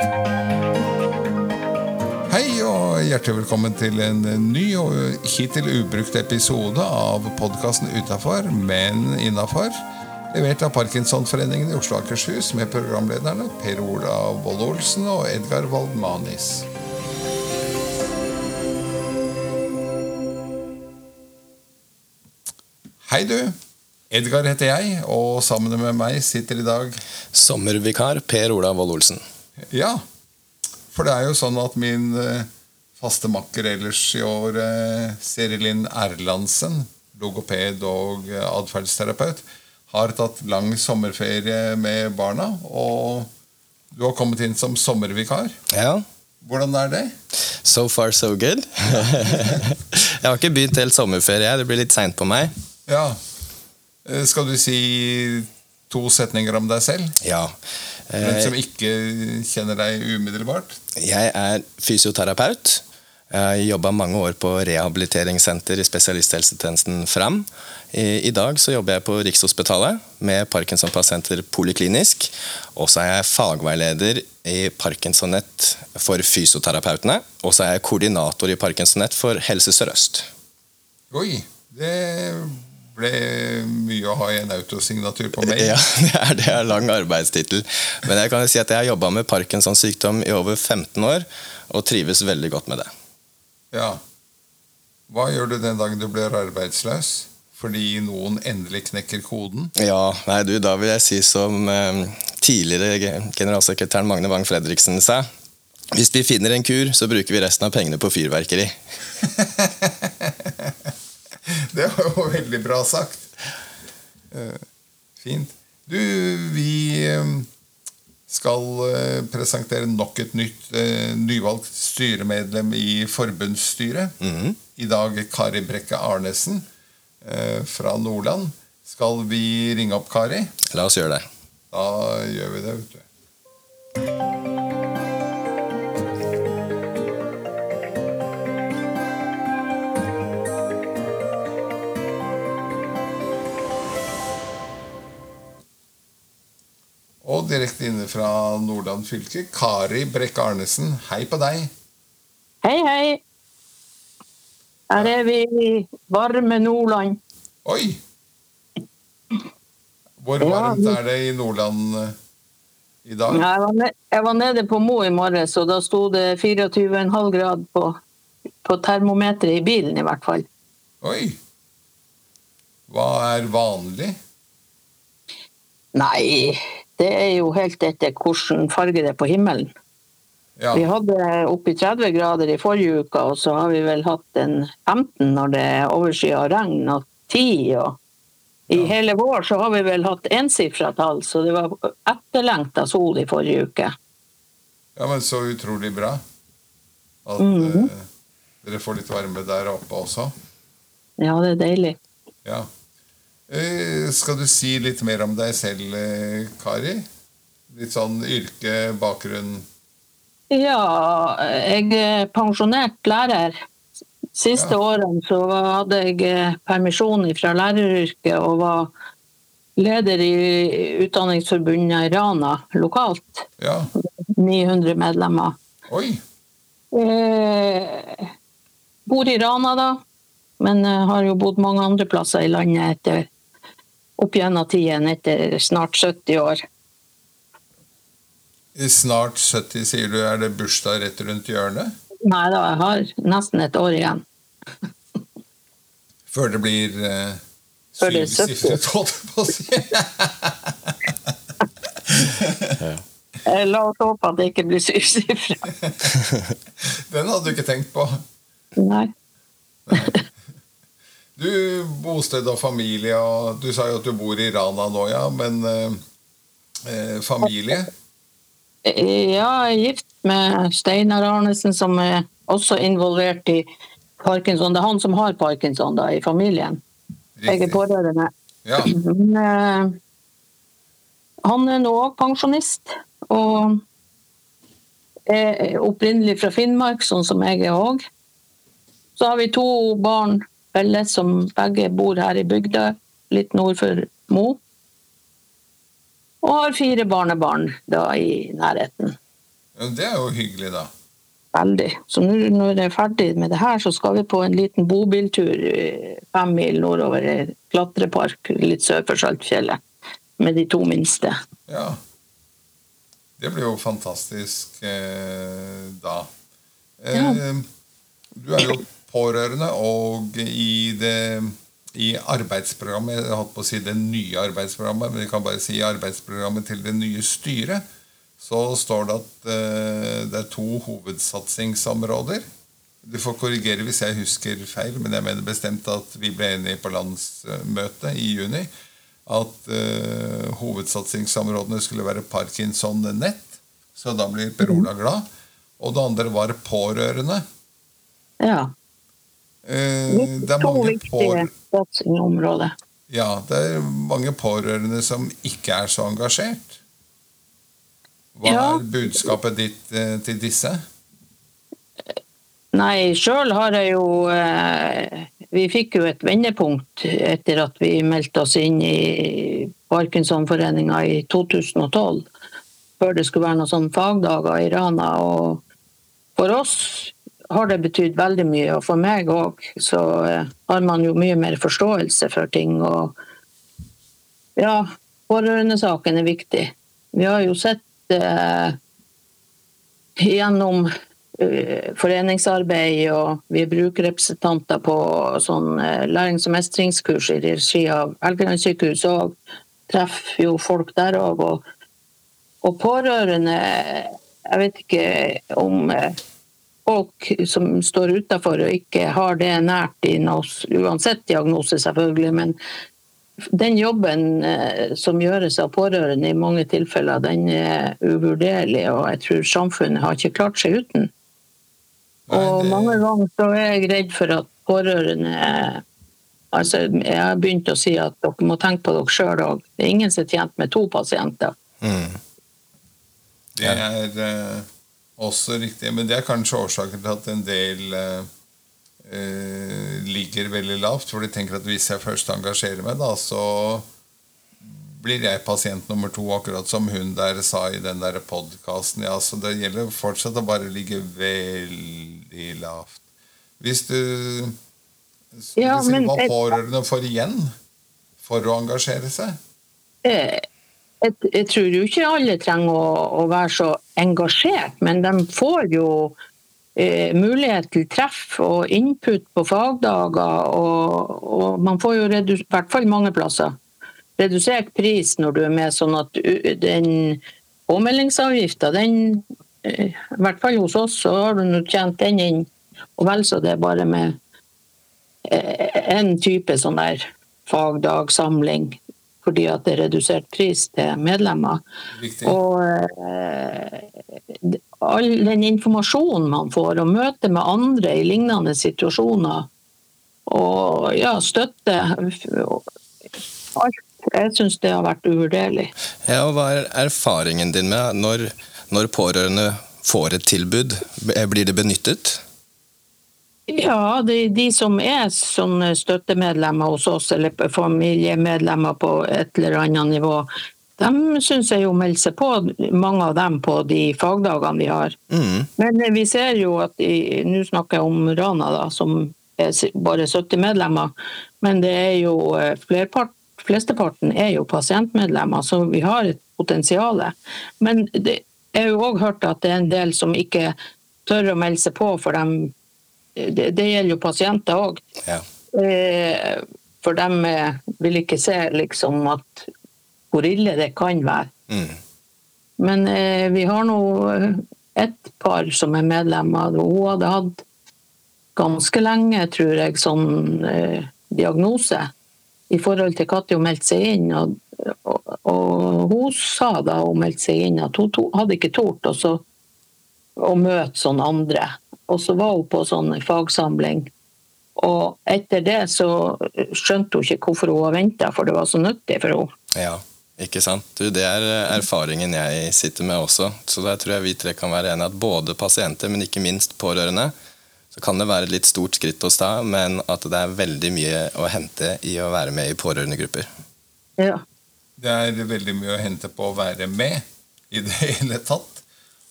Hei og hjertelig velkommen til en ny og hittil ubrukt episode av podkasten Utafor, men innafor. Levert av Parkinsonforeningen i Oslo og Akershus med programlederne Per Ola Wold Olsen og Edgar Waldmanis. Hei, du. Edgar heter jeg, og sammen med meg sitter i dag Sommervikar Per Ola Wold Olsen. Ja, for det er jo sånn at min eh, faste makker ellers i år, eh, Serilin Erlandsen, logoped og eh, atferdsterapeut, har tatt lang sommerferie med barna. Og du har kommet inn som sommervikar. Ja, Hvordan er det? so far so good. jeg har ikke begynt helt sommerferie, det blir litt seint på meg. Ja. Skal du si to setninger om deg selv? Ja. Eh, som ikke kjenner deg umiddelbart? Jeg er fysioterapeut. Jeg har jobba mange år på rehabiliteringssenter i spesialisthelsetjenesten Fram. I, I dag så jobber jeg på Rikshospitalet med Parkinson-pasienter poliklinisk. Og så er jeg fagveileder i Parkinsonett for fysioterapeutene. Og så er jeg koordinator i Parkinsonett for Helse Sør-Øst. Oi, det ble mye å ha i en autosignatur på mail. Ja, det er, det er lang arbeidstittel. Men jeg kan jo si at jeg har jobba med Parkinsons sykdom i over 15 år, og trives veldig godt med det. Ja. Hva gjør du den dagen du blir arbeidsløs? Fordi noen endelig knekker koden? Ja, nei du, Da vil jeg si som eh, tidligere generalsekretæren Magne Wang Fredriksen sa Hvis vi finner en kur, så bruker vi resten av pengene på fyrverkeri. Det var jo veldig bra sagt. Eh, Fint. Du, vi eh, skal eh, presentere nok et nytt nyvalgt styremedlem i forbundsstyret. Mhm. I dag Kari Brekke Arnesen fra Nordland. Skal vi ringe opp Kari? La oss gjøre det. Da gjør vi det, vet du. Og direkte inne fra Nordland fylke, Kari Brekke Arnesen. Hei på deg. Hei, hei. Her er vi i varme Nordland. Oi! Hvor varmt er det i Nordland eh, i dag? Jeg var, ned, jeg var nede på Mo i morges, og da sto det 24,5 grad på, på termometeret i bilen i hvert fall. Oi! Hva er vanlig? Nei, det er jo helt etter hvilken farge det er på himmelen. Ja, Vi hadde oppi 30 grader i forrige uke, og så har vi vel hatt en 15 når det er overskyet av regn, og 10. og I Ja. hele vår så har vi vel hatt ensifra tall, så det var etterlengta sol i forrige uke. ja men så utrolig bra. At Mhm. eh, dere får litt varme der oppe også. Ja, det er deilig. Ja. Eh, skal du si litt mer om deg selv, eh, Kari? Litt sånn yrke, bakgrunn Ja, jeg er pensjonert lærer. Siste Ja. årene så hadde jeg eh, permisjon fra læreryrket og var leder i Utdanningsforbundet Rana lokalt. Ja. 900 medlemmer. Oi! Eh, bor i Rana, da. Men har jo bodd mange andre plasser i landet etter opp gjennom tiden etter snart 70 år. I Snart 70, sier du. Er det bursdag rett rundt hjørnet? Nei da, jeg har nesten et år igjen. Før det blir eh, Før det er 70. syvsifret, holdt jeg på å si. Eh, La oss håpe at det ikke blir syvsifra. Den hadde du ikke tenkt på. Nei. Nei. Du, bosted og familie, og du sa jo at du bor i Rana nå, ja, men eh, eh, familie? Ja, jeg er gift med Steinar Arnesen, som er også involvert i parkinson. Det er han som har parkinson da, i familien. Jeg er pårørende. Ja. Men, eh, han er nå pensjonist, og er opprinnelig fra Finnmark, sånn som jeg er òg. Så har vi to barn felles som begge bor her i bygda, litt nord for Mo. Og har fire barnebarn da i nærheten. Det er jo hyggelig, da. Veldig. Så nå når jeg er ferdig med det her, så skal vi på en liten bobiltur eh, fem mil nordover i klatrepark litt sør for Saltfjellet. Med de to minste. Ja. Det blir jo fantastisk eh, da. Eh, Ja. Du er jo pårørende, og i det i arbeidsprogrammet, jeg holdt på å si det nye arbeidsprogrammet, men vi kan bare si arbeidsprogrammet til det nye styret, så står det at eh, det er to hovedsatsingsområder. Du får korrigere hvis jeg husker feil, men jeg mener bestemt at vi ble enige på landsmøtet i juni at eh, hovedsatsingsområdene skulle være Parkinson-nett. Så da blir Per Ola glad. Og det andre var pårørende. Ja. Eh, det er mange pårørende Ja, det er mange pårørende som ikke er så engasjert. Hva er budskapet ditt eh, til disse? Nei, sjøl har jeg jo eh, Vi fikk jo et vendepunkt etter at vi meldte oss inn i Parkinsonforeninga i 2012. Før det skulle være noen sånne fagdager i Rana. Og for oss har det betydd veldig mye, og for meg òg. Så eh, har man jo mye mer forståelse for ting. Og ja, pårørendesaken er viktig. Vi har jo sett eh, gjennom eh, foreningsarbeid, og vi bruker representanter på sånn eh, lærings- og mestringskurs i regi av Helgelandssykehuset og treffer jo folk der òg. Og, og pårørende Jeg vet ikke om eh, folk som står utafor og ikke har det nært i oss, uansett diagnose, selvfølgelig, men den jobben eh, som gjøres av pårørende i mange tilfeller, den er uvurderlig, og jeg tror samfunnet har ikke klart seg uten. Og mange ganger så er jeg redd for at pårørende Altså, jeg har begynt å si at dere må tenke på dere sjøl òg. Det er ingen som er tjent med to pasienter. Mm. Det er eh, også riktig, men det er kanskje årsaken til at en del eh, eh, ligger veldig lavt. For de tenker at hvis jeg først engasjerer meg, da, så blir jeg pasient nummer to, akkurat som hun der sa i den der podkasten. Ja, så det gjelder fortsatt å bare ligge veldig lavt. Hvis du Ja, si, men Hva pårørende får igjen for å engasjere seg? Eh, Jeg, jeg tror jo ikke alle trenger å, å være så engasjert, men de får jo eh, mulighet til treff og input på fagdager. Og, og man får jo i hvert fall mange plasser redusert pris når du er med, sånn at den påmeldingsavgifta, den eh, I hvert fall hos oss, så har du tjent den inn. Og vel så det er bare med én en type sånn der fagdagsamling fordi at det er redusert pris til medlemmer. Viktig. Og eh, all den informasjonen man får, og møte med andre i lignende situasjoner, og ja, støtte Alt. Jeg syns det har vært uvurderlig. Ja, og Hva er erfaringen din med når, når pårørende får et tilbud? Blir det benyttet? Ja, de, de som er sånne støttemedlemmer hos oss, eller familiemedlemmer på et eller annet nivå, de syns jeg jo melder seg på, mange av dem, på de fagdagene vi har. Mm. Men vi ser jo at Nå snakker jeg om Rana, da, som er bare 70 medlemmer. Men det er jo eh, flerpart, flesteparten er jo pasientmedlemmer, så vi har et potensial. Men det, jeg har jo òg hørt at det er en del som ikke tør å melde seg på, for dem, det, det gjelder jo pasienter òg. Ja. Eh, For de eh, vil ikke se liksom at hvor ille det kan være. Mm. Men eh, vi har nå et ett par som er medlemmer. og Hun hadde hatt ganske lenge, tror jeg, sånn eh, diagnose i forhold til når hun meldte seg inn. Og, og, og hun sa da hun meldte seg inn at hun to, hadde ikke tort å møte sånne andre. Og så var hun på sånn fagsamling. Og etter det så skjønte hun ikke hvorfor hun har venta, for det var så nyttig for henne. ja, ikke sant? Du, det er erfaringen jeg sitter med også. Så der tror jeg vi tre kan være enige at både pasienter, men ikke minst pårørende, så kan det være et litt stort skritt å ta, men at det er veldig mye å hente i å være med i pårørendegrupper. Ja. Det er veldig mye å hente på å være med i det hele tatt.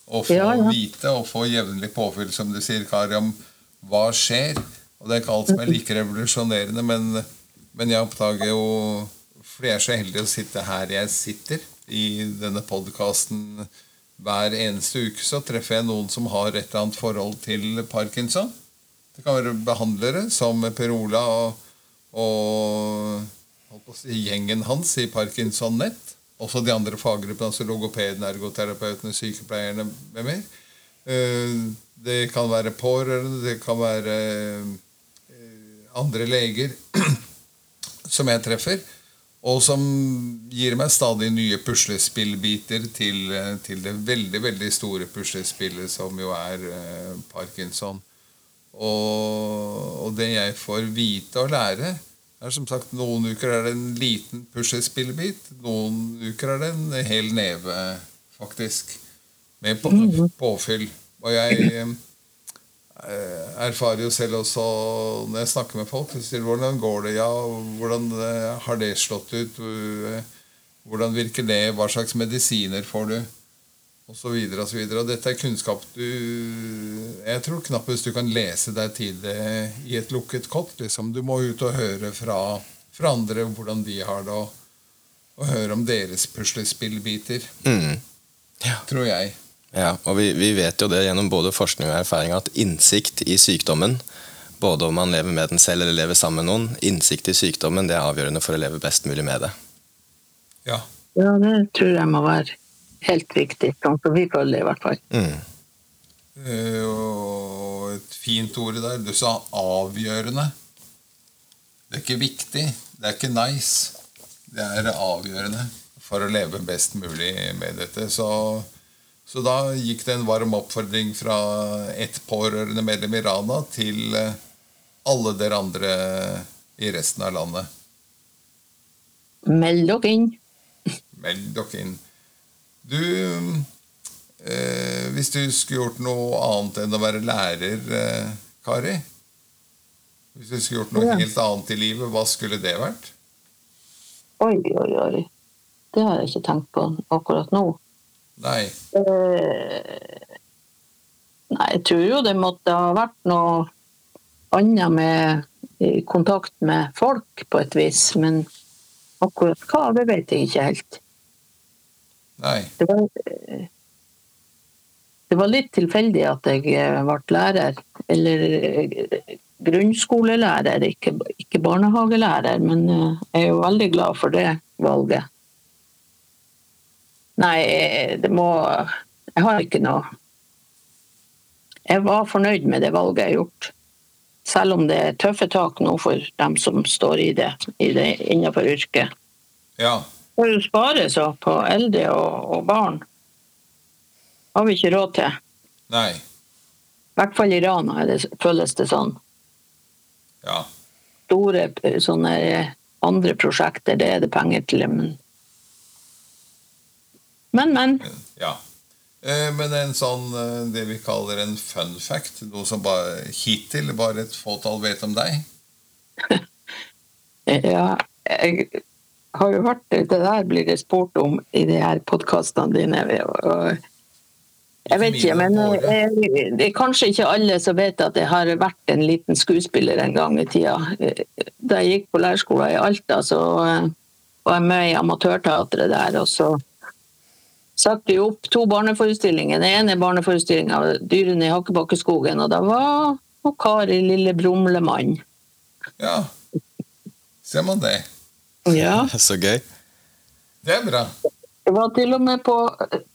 Å få Ja, ja. vite og få jevnlig påfyll, som du sier, Kari, om hva skjer. Og det er ikke alt som er like revolusjonerende, men, men jeg oppdager jo For jeg er så heldig å sitte her jeg sitter, i denne podkasten hver eneste uke, så treffer jeg noen som har et eller annet forhold til parkinson. Det kan være behandlere som Per Ola og, og si, gjengen hans i Parkinson Nett. Også de andre faggruppene, altså logopedene, ergoterapeutene, sykepleierne med mer. Eh, Det kan være pårørende, det kan være eh, andre leger som jeg treffer, og som gir meg stadig nye puslespillbiter til, eh, til det veldig, veldig store puslespillet som jo er parkinson. Og, og det jeg får vite og lære, er som sagt noen uker er det en liten puslespillbit, noen uker er det en hel neve, faktisk. Med på, påfyll. Og jeg eh, erfarer jo selv også når jeg snakker med folk, så sier hvordan går det? Ja, hvordan eh, har det slått ut? Eh, Hvordan virker det? Hva slags medisiner får du? Og så videre og så videre. Dette er kunnskap du Jeg tror knappest du kan lese deg til det i et lukket kott. Liksom. Du må ut og høre fra, fra andre hvordan de har det, og, og høre om deres puslespillbiter. Mm. Ja. Tror jeg. Ja, og vi, vi vet jo det gjennom både forskning og erfaring at innsikt i sykdommen, både om man lever med den selv eller lever sammen med noen, innsikt i sykdommen det er avgjørende for å leve best mulig med det. Ja. Ja, det tror jeg må være helt viktig, sånn som vi føler det i hvert fall. Mm. Eh, Og et fint ord der. Du sa avgjørende. Det er ikke viktig. Det er ikke nice. Det er avgjørende for å leve best mulig med dette. Så, så da gikk det en varm oppfordring fra ett pårørende medlem i Rana til eh, alle dere andre i resten av landet. Meld dere inn. Meld dere inn. Du eh, Hvis du skulle gjort noe annet enn å være lærer, eh, Kari Hvis du skulle gjort noe Ja. helt annet i livet, hva skulle det vært? Oi, oi, oi. Det har jeg ikke tenkt på akkurat nå. Nei. Eh, Nei, jeg tror jo det måtte ha vært noe annet med i kontakt med folk på et vis, men akkurat hva, det vet jeg ikke helt. Nei. Det var, det var litt tilfeldig at jeg eh, ble lærer, eller eh, grunnskolelærer, ikke, ikke barnehagelærer, men eh, jeg er jo veldig glad for det valget. Nei, det må Jeg har ikke noe Jeg var fornøyd med det valget jeg har gjort. Selv om det er tøffe tak nå for dem som står i det, i det innenfor yrket. Ja. Å spare så på eldre og, og barn har vi ikke råd til. Nei. I hvert fall i Rana det, føles det sånn. Ja. Store sånne eh, andre prosjekter, det er det penger til. Men, men. men. ja. Eh, Men en sånn, eh, det vi kaller en fun fact, noe som bare hittil bare et fåtall vet om deg. Ja, jeg har jo hørt det, der blir det spurt om i de her podkastene dine. Og jeg vet ikke, men eh, det er kanskje ikke alle som vet at jeg har vært en liten skuespiller en gang i tida. Da jeg gikk på lærerskolen i Alta, så eh, var jeg med i amatørteatret der. og så satte vi opp to barneforestillinger. Den ene barneforestillinga var 'Dyrene i Hakkebakkeskogen', og da var Kari Lille Brumlemann. Ja. Ser man det? Ja. Så gøy. Det er bra. Jeg var til og med på,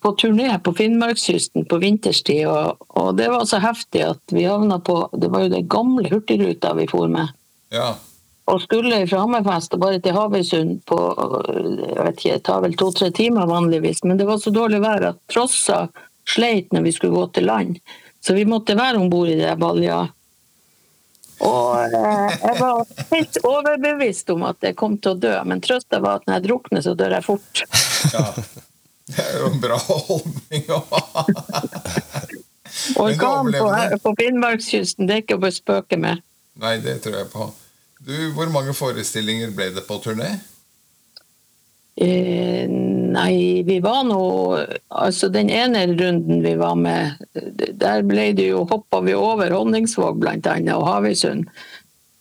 på turné på Finnmarkskysten på vinterstid, og, og det var så heftig at vi havna på Det var jo den gamle Hurtigruta vi for med. Ja. Og skulle fra Hammerfest og bare til Havøysund på jeg vet ikke, det tar vel to-tre timer vanligvis, men det var så dårlig vær at trossa sleit når vi skulle gå til land. Så vi måtte være om bord i det balja. Og eh, jeg var helt overbevist om at jeg kom til å dø, men trøsta var at når jeg drukner, så dør jeg fort. ja. Det er jo en bra holdning å ha. Orkan på, på Finnmarkskysten, det er ikke å spøke med. Nei, det tror jeg på. Du, Hvor mange forestillinger ble det på turné? Eh, nei, vi var nå Altså, den ene runden vi var med, der ble det jo hoppa vi over Honningsvåg annet, og Havøysund.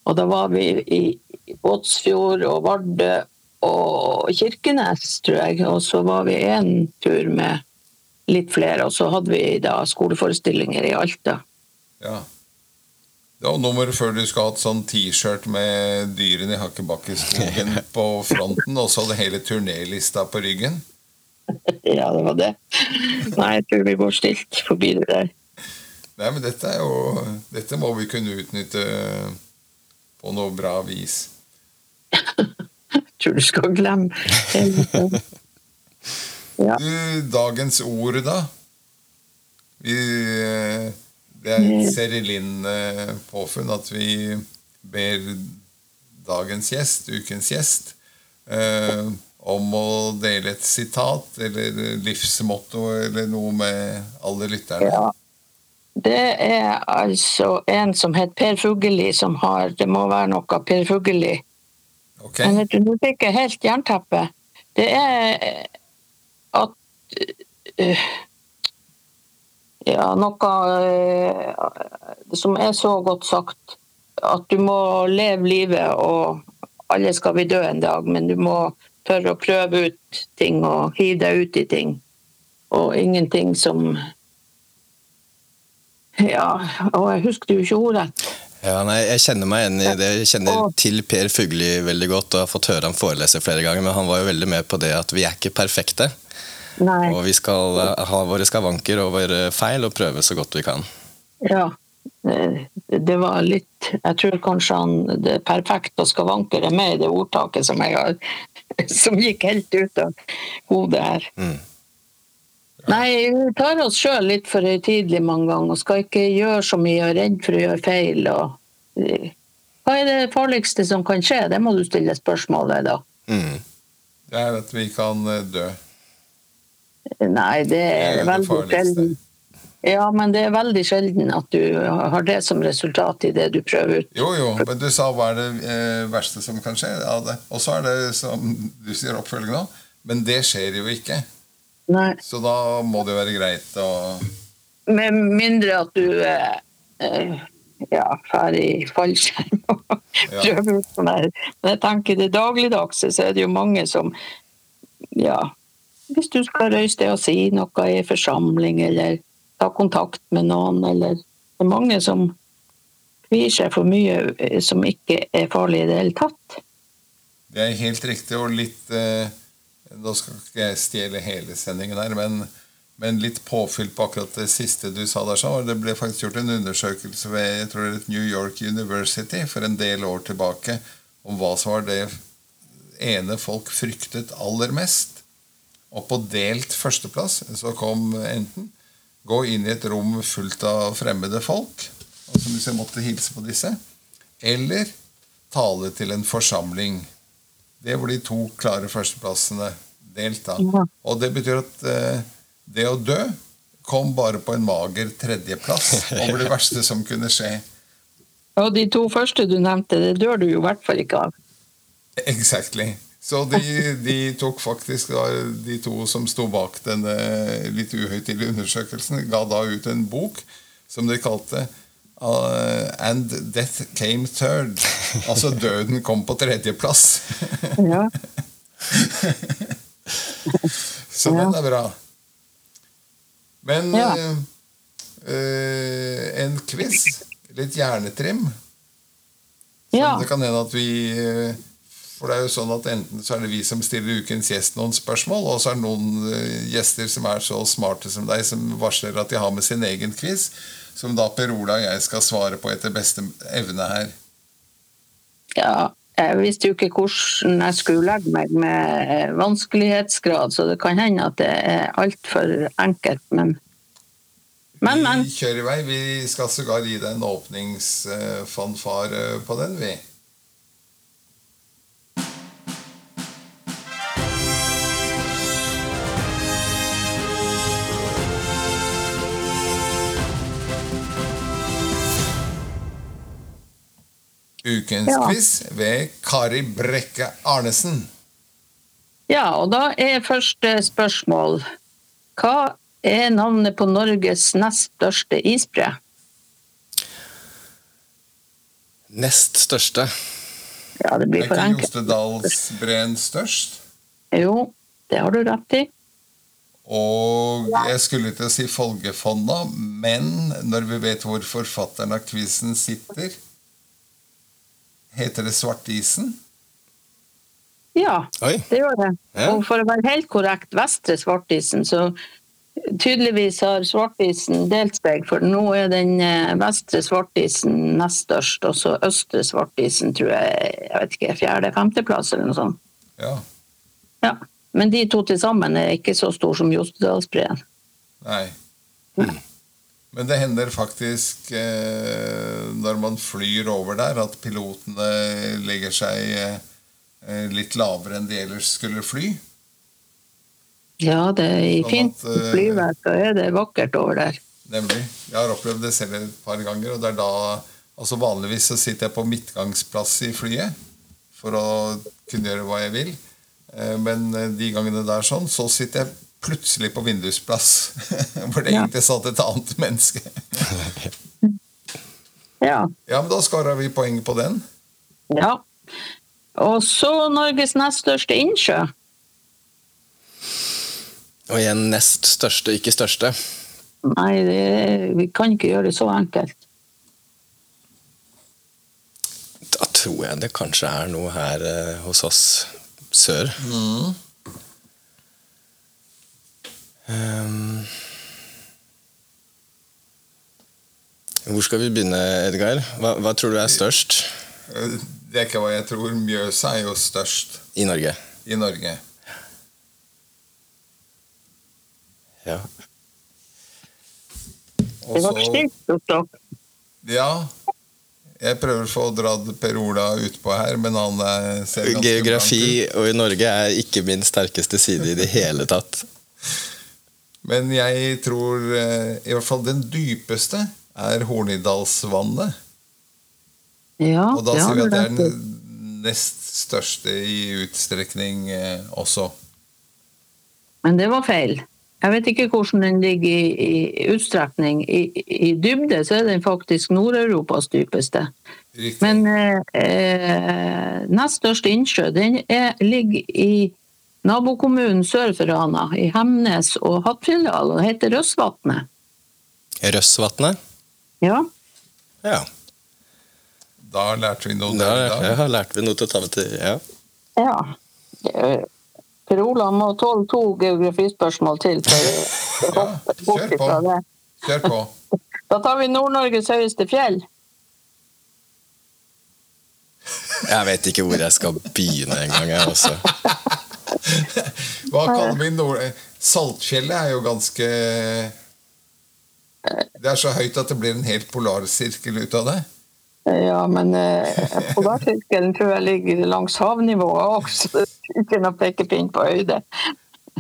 Og da var vi i Båtsfjord og Vardø og Kirkenes, tror jeg. Og så var vi en tur med litt flere, og så hadde vi da skoleforestillinger i Alta. Ja. Det var nummer før du skulle hatt sånn T-skjørt med dyrene i Hakkebakkeskogen på fronten, og så hadde hele turnélista på ryggen. Ja, det var det. Nei, jeg tror vi går stilt forbi det der. Nei, men dette er jo Dette må vi kunne utnytte på noe bra vis. Jeg tror du skal glemme ja. Du, dagens ord, da? Vi det er et Serilin-påfunn at vi ber dagens gjest, ukens gjest, eh, om å dele et sitat eller livsmotto eller noe med alle lytterne. Ja. Det er altså en som heter Per Fugelli, som har Det må være noe Per Fugelli. Okay. Men du, nå fikk jeg helt jernteppe. Det er at uh, ja, noe eh, som er så godt sagt. At du må leve livet, og alle skal vi dø en dag, men du må tørre å prøve ut ting og hive deg ut i ting. Og ingenting som Ja, og jeg husker jo ikke ordrett. Ja, nei, Jeg kjenner meg igjen i det. Jeg kjenner til Per Fugli veldig godt og har fått høre ham forelese flere ganger, men han var jo veldig med på det at vi er ikke perfekte. Nei. Og vi skal eh, ha våre skavanker og våre feil og prøve så godt vi kan. Ja. Det var litt Jeg tror kanskje han det perfekte og skavanker er med i det ordtaket som jeg har som gikk helt ut av hodet her. Mm. Nei, vi tar oss sjøl litt for høytidelig mange ganger og skal ikke gjøre så mye og redd for å gjøre feil. Og, hva er det farligste som kan skje? Det må du stille spørsmål ved, da. Mm. Det er at vi kan eh, dø. Nei, det er, det er veldig sjelden. Ja, men det er veldig sjelden at du har det som resultat i det du prøver ut. Jo, jo, men du sa hva er det eh, verste som kan skje av det. Og så er det som du sier oppfølging nå, men det skjer jo ikke. Nei. Så da må det jo være greit å Med mindre at du eh, eh ja, drar i fallskjerm og prøver ut sånn her. Men jeg tenker det dagligdagse så er det jo mange som ja, hvis du skal røyse det og si noe i forsamling, eller ta kontakt med noen, eller Det er mange som kvier seg for mye eh, som ikke er farlig i det hele tatt. Det er helt riktig, og litt eh, skal ikke jeg stjele hele sendingen her, men, men, litt påfyll på akkurat det siste du sa der. Så. Det ble faktisk gjort en undersøkelse ved jeg tror det er New York University for en del år tilbake om hva som var det ene folk fryktet aller mest. Og på delt førsteplass så kom enten gå inn i et rom fullt av fremmede folk, og som hvis jeg måtte hilse på disse, eller tale til en forsamling. Det var de to klare førsteplassene delt. da. Og det betyr at eh, det å dø kom bare på en mager tredjeplass over det verste som kunne skje. Og de to første du nevnte, det dør du jo i hvert fall ikke av. Exactly. Så de, de, tok faktisk De to som sto bak denne litt uhøytidelige undersøkelsen, ga da ut en bok som de kalte uh, 'And Death Came Third'. Altså døden kom på tredjeplass. Ja. Så den er bra. Men ja. uh, uh, en quiz, litt hjernetrim, som ja. det kan hende at vi for det er jo sånn at Enten så er det vi som stiller ukens gjest noen spørsmål, og så er det noen eh, gjester som er så smarte som deg, som varsler at de har med sin egen quiz, som da Per Ola og jeg skal svare på etter beste evne her. Ja, jeg visste jo ikke hvordan jeg skulle legge meg med eh, vanskelighetsgrad, så det kan hende at det er altfor enkelt, men men, men. Vi kjører i vei. Vi skal sågar gi deg en åpningsfanfare på den, vi. Ukens ja. quiz ved Kari Brekke Arnesen. Ja, og da er første spørsmål Hva er navnet på Norges nest største isbre? Nest største. Ja, det blir for enkelt. Er ikke. Jostedalsbreen størst? Jo, det har du rett i. Og jeg skulle til å si Folgefonna, men når vi vet hvor forfatteren av quizen sitter Heter det Svartisen? Ja, Oi. det gjør det. Ja. Og for å være helt korrekt, Vestre Svartisen, så tydeligvis har Svartisen delt seg, for nå er den eh, Vestre Svartisen nest størst, og så Østre Svartisen tror jeg, jeg vet ikke, fjerde-femteplass eller noe sånt. Ja. Ja. Men de to til sammen er ikke så store som Jostedalsbreen. Nei. Men det hender faktisk eh, når man flyr over der, at pilotene legger seg eh, litt lavere enn de ellers skulle fly. Ja, det er i Sånn fint eh, flyvær, så er det vakkert over der. Nemlig. Jeg har opplevd det selv et par ganger. og det er da, altså Vanligvis så sitter jeg på midtgangsplass i flyet for å kunne gjøre hva jeg vil. Eh, Men eh, de gangene det er sånn, så sitter jeg plutselig på vindusplass. Hvor det Ja. egentlig satt et annet menneske. Ja. Ja, men da skåra vi poeng på den. ja. Og så Norges nest største innsjø. Og igjen nest største, ikke største. Nei, det, vi kan ikke gjøre det så enkelt. Da tror jeg det kanskje er noe her eh, hos oss sør. Um, hvor skal vi begynne, Edgar? Hva, hva tror du er størst Eh, Det er ikke hva jeg tror. Mjøsa er jo størst i Norge? i Norge. Ja. Også, Det var stygt gjort opp. Ja. Jeg prøver å få dratt Per Ola utpå her, men han ser ganske Geografi blank ut. og i Norge er ikke min sterkeste side i det hele tatt. Men jeg tror eh, i hvert fall den dypeste er Hornidalsvannet. Ja, Og da ja, sier vi at det er den nest største i utstrekning eh, også. Men det var feil. Jeg vet ikke hvordan den ligger i, i utstrekning. I, I dybde så er den faktisk Nord-Europas dypeste. Riktig. Men eh, eh, nest største innsjø den er, ligger i nabokommunen sør for Rana, i Hemnes og Hattfjelldal, og heter Røsvatnet. Røssvatnet? Ja. Ja. Da lærte vi noe Da ja, lærte vi noe til å ta med til. Ja. ja. Per Olav må tåle to geografispørsmål til for å hoppe bort kjør på. det. Kjør på. Da tar vi Nord-Norges høyeste fjell. Jeg vet ikke hvor jeg skal begynne engang, jeg også. Hva kaller vi Nord... Saltfjellet er jo ganske Det er så høyt at det blir en helt polarsirkel ut av det. Ja, men eh, Polarsirkelen tror jeg ligger langs havnivået også, ikke noe pekepinn på høyde.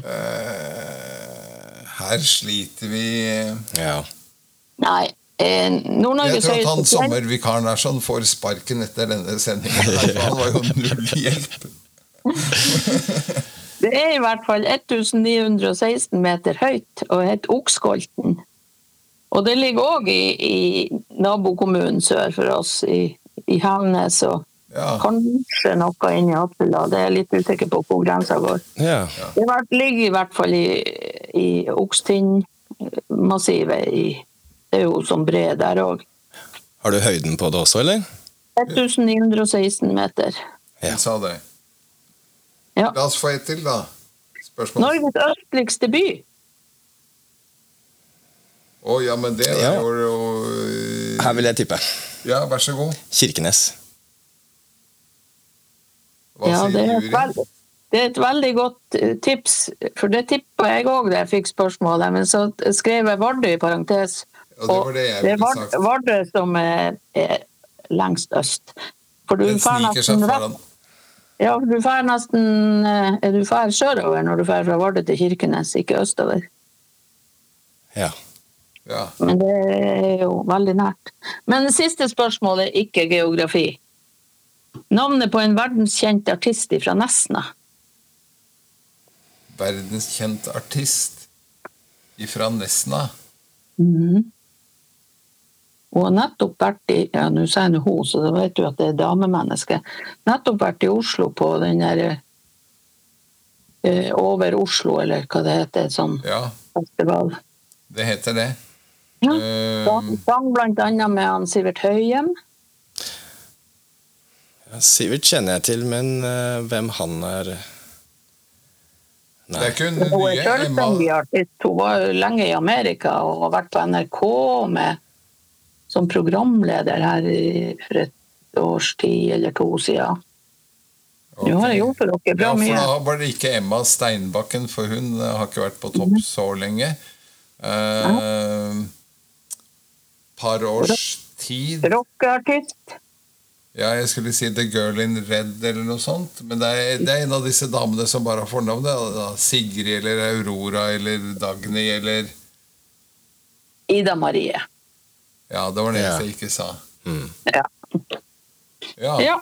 Eh, her sliter vi Nei, Ja. eh, Jeg tror at han sommervikaren er sånn får sparken etter denne sendingen. Han var jo null hjelp. Det er i hvert fall 1916 meter høyt og heter Okskolten. Og det ligger òg i, i nabokommunen sør for oss, i, i Havnes. og Ja. kanskje noe inni Hattfjelldal. Det er jeg litt usikker på hvor grensa går. ja. Det ligger i hvert fall i, i Okstind-massivet. Det er jo som bre der òg. Har du høyden på det også, eller? 1916 meter. Ja. Jeg sa det. Ja. La oss få et til, da. Spørsmål. Norges østligste by. Å ja, men det Ja. er jo jo- Her vil jeg tippe. Ja, vær så god. Kirkenes. Hva Ja, det er, veldig, det er et veldig godt eh, tips, for det tippa jeg òg da jeg fikk spørsmålet, men så skrev jeg Vardø i parentes. Ja, det var det jeg det er ville Vard- sagt. Vardø som er, er lengst øst. For du sniker seg foran. rett Ja, for du drar nesten eh, du drar sørover når du drar fra Vardø til Kirkenes, ikke østover. Ja. Ja. Men det er jo veldig nært. Men det siste spørsmålet er ikke geografi. Navnet på en verdenskjent artist fra Nesna. verdenskjent artist fra Nesna. Mhm. Hun har nettopp vært i ja, nå sier jeg hun, så da vet du at det er damemenneske. Nettopp vært i Oslo på den der eh, Over Oslo, eller hva det heter, sånn Ja, festival. det heter det. Ja. Eh, Sang blant annet med han Sivert Høyem. Ja, Sivert kjenner jeg til, men uh, hvem han er det er ikke hun Hun er selvstendig artist. Hun var lenge i Amerika og har vært på NRK med, som programleder her i, for et års tid eller to siden. Nå har jeg gjort for dere bra Ja, for da var det ikke Emma Steinbakken, for hun eh, har ikke vært på topp Mhm. så lenge. Eh, par års tid Rockeartist. Ja, jeg skulle si The Girl in Red eller noe sånt. Men det er, det er en av disse damene som bare har fornavn. det da Sigrid eller Aurora eller Dagny eller Ida Marie. Ja, det var det Ja. jeg ikke sa. Ja. Ja. ja.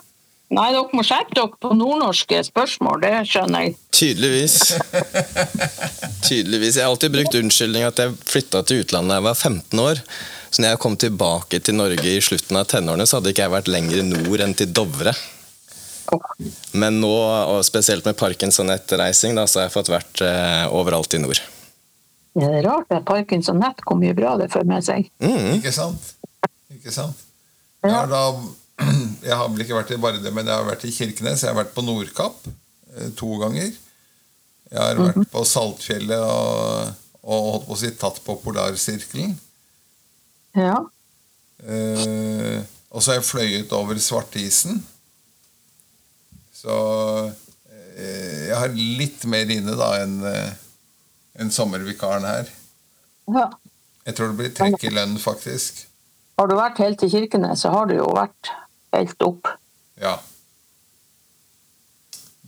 Nei, dere må skjerpe dere på nordnorske spørsmål, det skjønner jeg. Tydeligvis. Tydeligvis. Jeg har alltid brukt unnskyldning at jeg flytta til utlandet da jeg var 15 år. Så når jeg kom tilbake til Norge i slutten av tenårene, så hadde ikke jeg vært lenger nord enn til Dovre. Men nå, og spesielt med Parkinson-etterreising, da, så har jeg fått vært eh, overalt i nord. Det er rart at Parkinson nett hvor mye bra det fører med seg. Mm. Ikke sant? Ikke sant? Jeg har, da, jeg har vel ikke vært i Vardø, men jeg har vært i Kirkenes. Jeg har vært på Nordkapp eh, to ganger. Jeg har vært på Saltfjellet og, og holdt på å si tatt på Polarsirkelen. Ja. Eh, og så har jeg fløyet over svartisen. Så eh, jeg har litt mer inne da enn eh, enn sommervikaren her. ja. Jeg tror det blir trekk i lønn, faktisk. Har du vært helt til Kirkenes, så har du jo vært helt opp. Ja.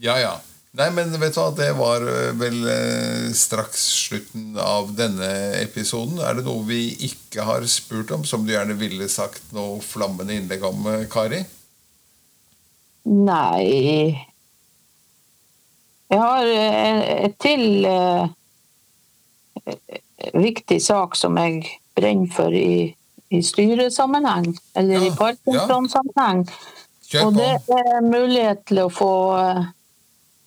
Ja, ja. Nei, men vet du hva, det var eh, vel eh, straks slutten av denne episoden. Er det noe vi ikke har spurt om, som du gjerne ville sagt noe flammende innlegg om, eh, Kari? Nei Jeg har et til viktig sak som jeg brenner for i, i styresammenheng, eller Ja, i Parkinson-sammenheng. Kjør Og det er mulighet til å få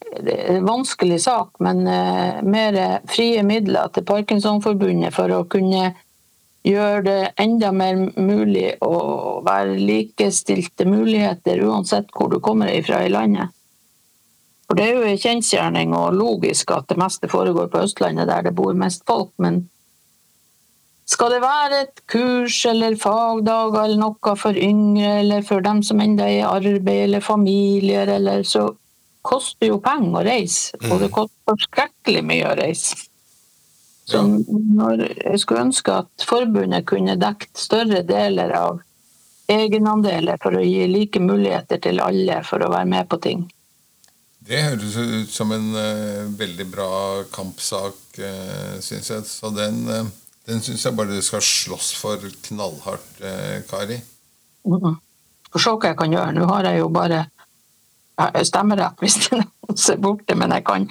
det er en vanskelig sak, men eh, mer frie midler til Parkinsonforbundet for å kunne gjøre det enda mer mulig å være likestilte muligheter uansett hvor du kommer ifra i landet. For det er jo en kjensgjerning og logisk at det meste foregår på Østlandet, der det bor mest folk, men skal det være et kurs eller fagdager eller noe for yngre, eller for dem som enda er i arbeid eller familier, eller så koster jo penger å reise, og det koster forskrekkelig mye å reise. Så jeg skulle ønske at forbundet kunne dekket større deler av egenandeler for å gi like muligheter til alle for å være med på ting. Det høres ut som en uh, veldig bra kampsak, uh, syns jeg. Så den, uh, den syns jeg bare du skal slåss for knallhardt, uh, Kari. Mm. Får se hva jeg kan gjøre. Nå har jeg jo bare jeg stemmerett hvis det er borte, men jeg kan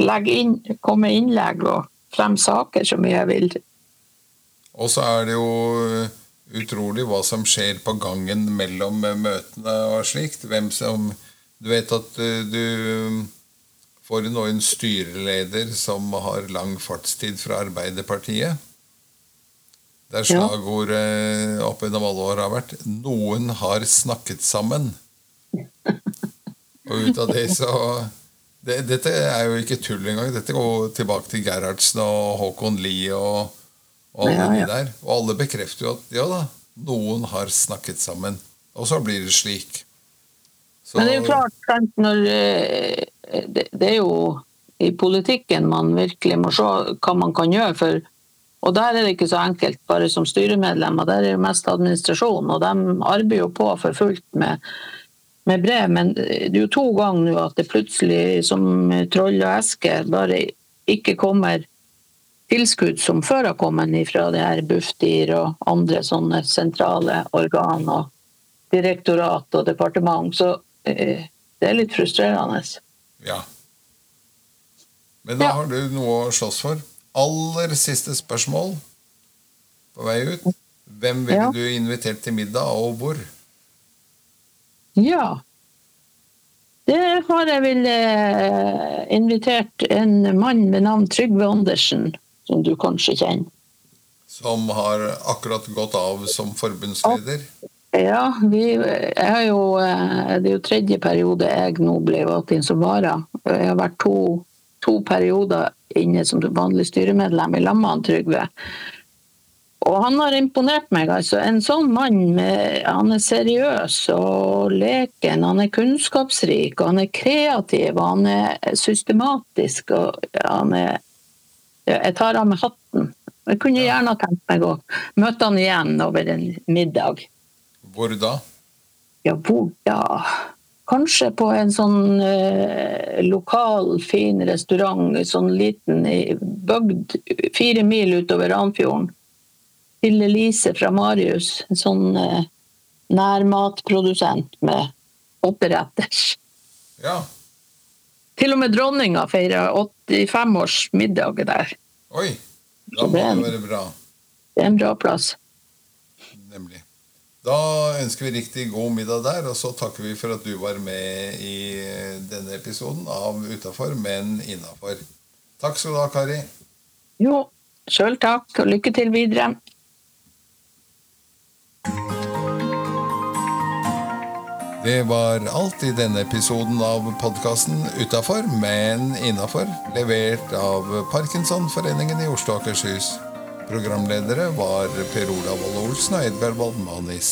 legge inn, komme med innlegg og fremme saker så mye jeg vil. Og så er det jo eh, utrolig hva som skjer på gangen mellom eh, møtene og slikt. Hvem som Du vet at eh, du får nå en styreleder som har lang fartstid fra Arbeiderpartiet. Der Ja. slagordet opp gjennom alle år har vært 'Noen har snakket sammen'. Og ut av det så det, Dette er jo ikke tull engang. Dette går tilbake til Gerhardsen og Håkon Lie og, og alle Ja, ja. de der. Og alle bekrefter jo at ja da, noen har snakket sammen. Og så blir det slik. Så, Men det er jo klart, når eh, det, det er jo i politikken man virkelig må se hva man kan gjøre. for og der er det ikke så enkelt, bare som styremedlemmer. Der er det mest administrasjon, og de arbeider jo på for fullt med, med brev. Men det er jo to ganger nå at det plutselig, som troll og eske, bare ikke kommer tilskudd som før har kommet fra det her Bufdir og andre sånne sentrale organ og direktorat og departement. Så det er litt frustrerende. ja. Men da Ja. har du noe å slåss for. Aller siste spørsmål på vei ut. Hvem ville Ja. du invitert til middag, og hvor? Ja. Det har jeg vel eh, invitert en mann ved navn Trygve Andersen, som du kanskje kjenner. Som har akkurat gått av som forbundsleder? Ja, vi, jeg har jo, eh, det er jo tredje periode jeg nå ble valgt inn som vara. Jeg har vært to, to perioder inne som vanlig styremedlem i lag med Trygve. Og han har imponert meg. altså. En sånn mann, med, han er seriøs og leken, han er kunnskapsrik, og han er kreativ, og han er systematisk. og han er Jeg tar av meg hatten. Jeg kunne gjerne tenkt meg å møte han igjen over en middag. Hvor da? Ja, hvor da? Kanskje på en sånn eh, lokal, fin restaurant, sånn liten bygd fire mil utover Ranfjorden. Til Elise fra Marius, en sånn eh, nærmatprodusent med åtteretters. Ja. Til og med dronninga feira 85-års middag der. Oi. Da må det det være bra. Det er en bra plass. Nemlig. Da ønsker vi riktig god middag der, og så takker vi for at du var med i denne episoden av Utafor, men innafor. Takk skal du ha, Kari. Jo, sjøl takk, og lykke til videre. Det var alt i denne episoden av podkasten Utafor, men innafor, levert av Parkinsonforeningen i Oslo og Akershus. Programledere var Per Olav Olle Olsen og Edgar Waldmanis.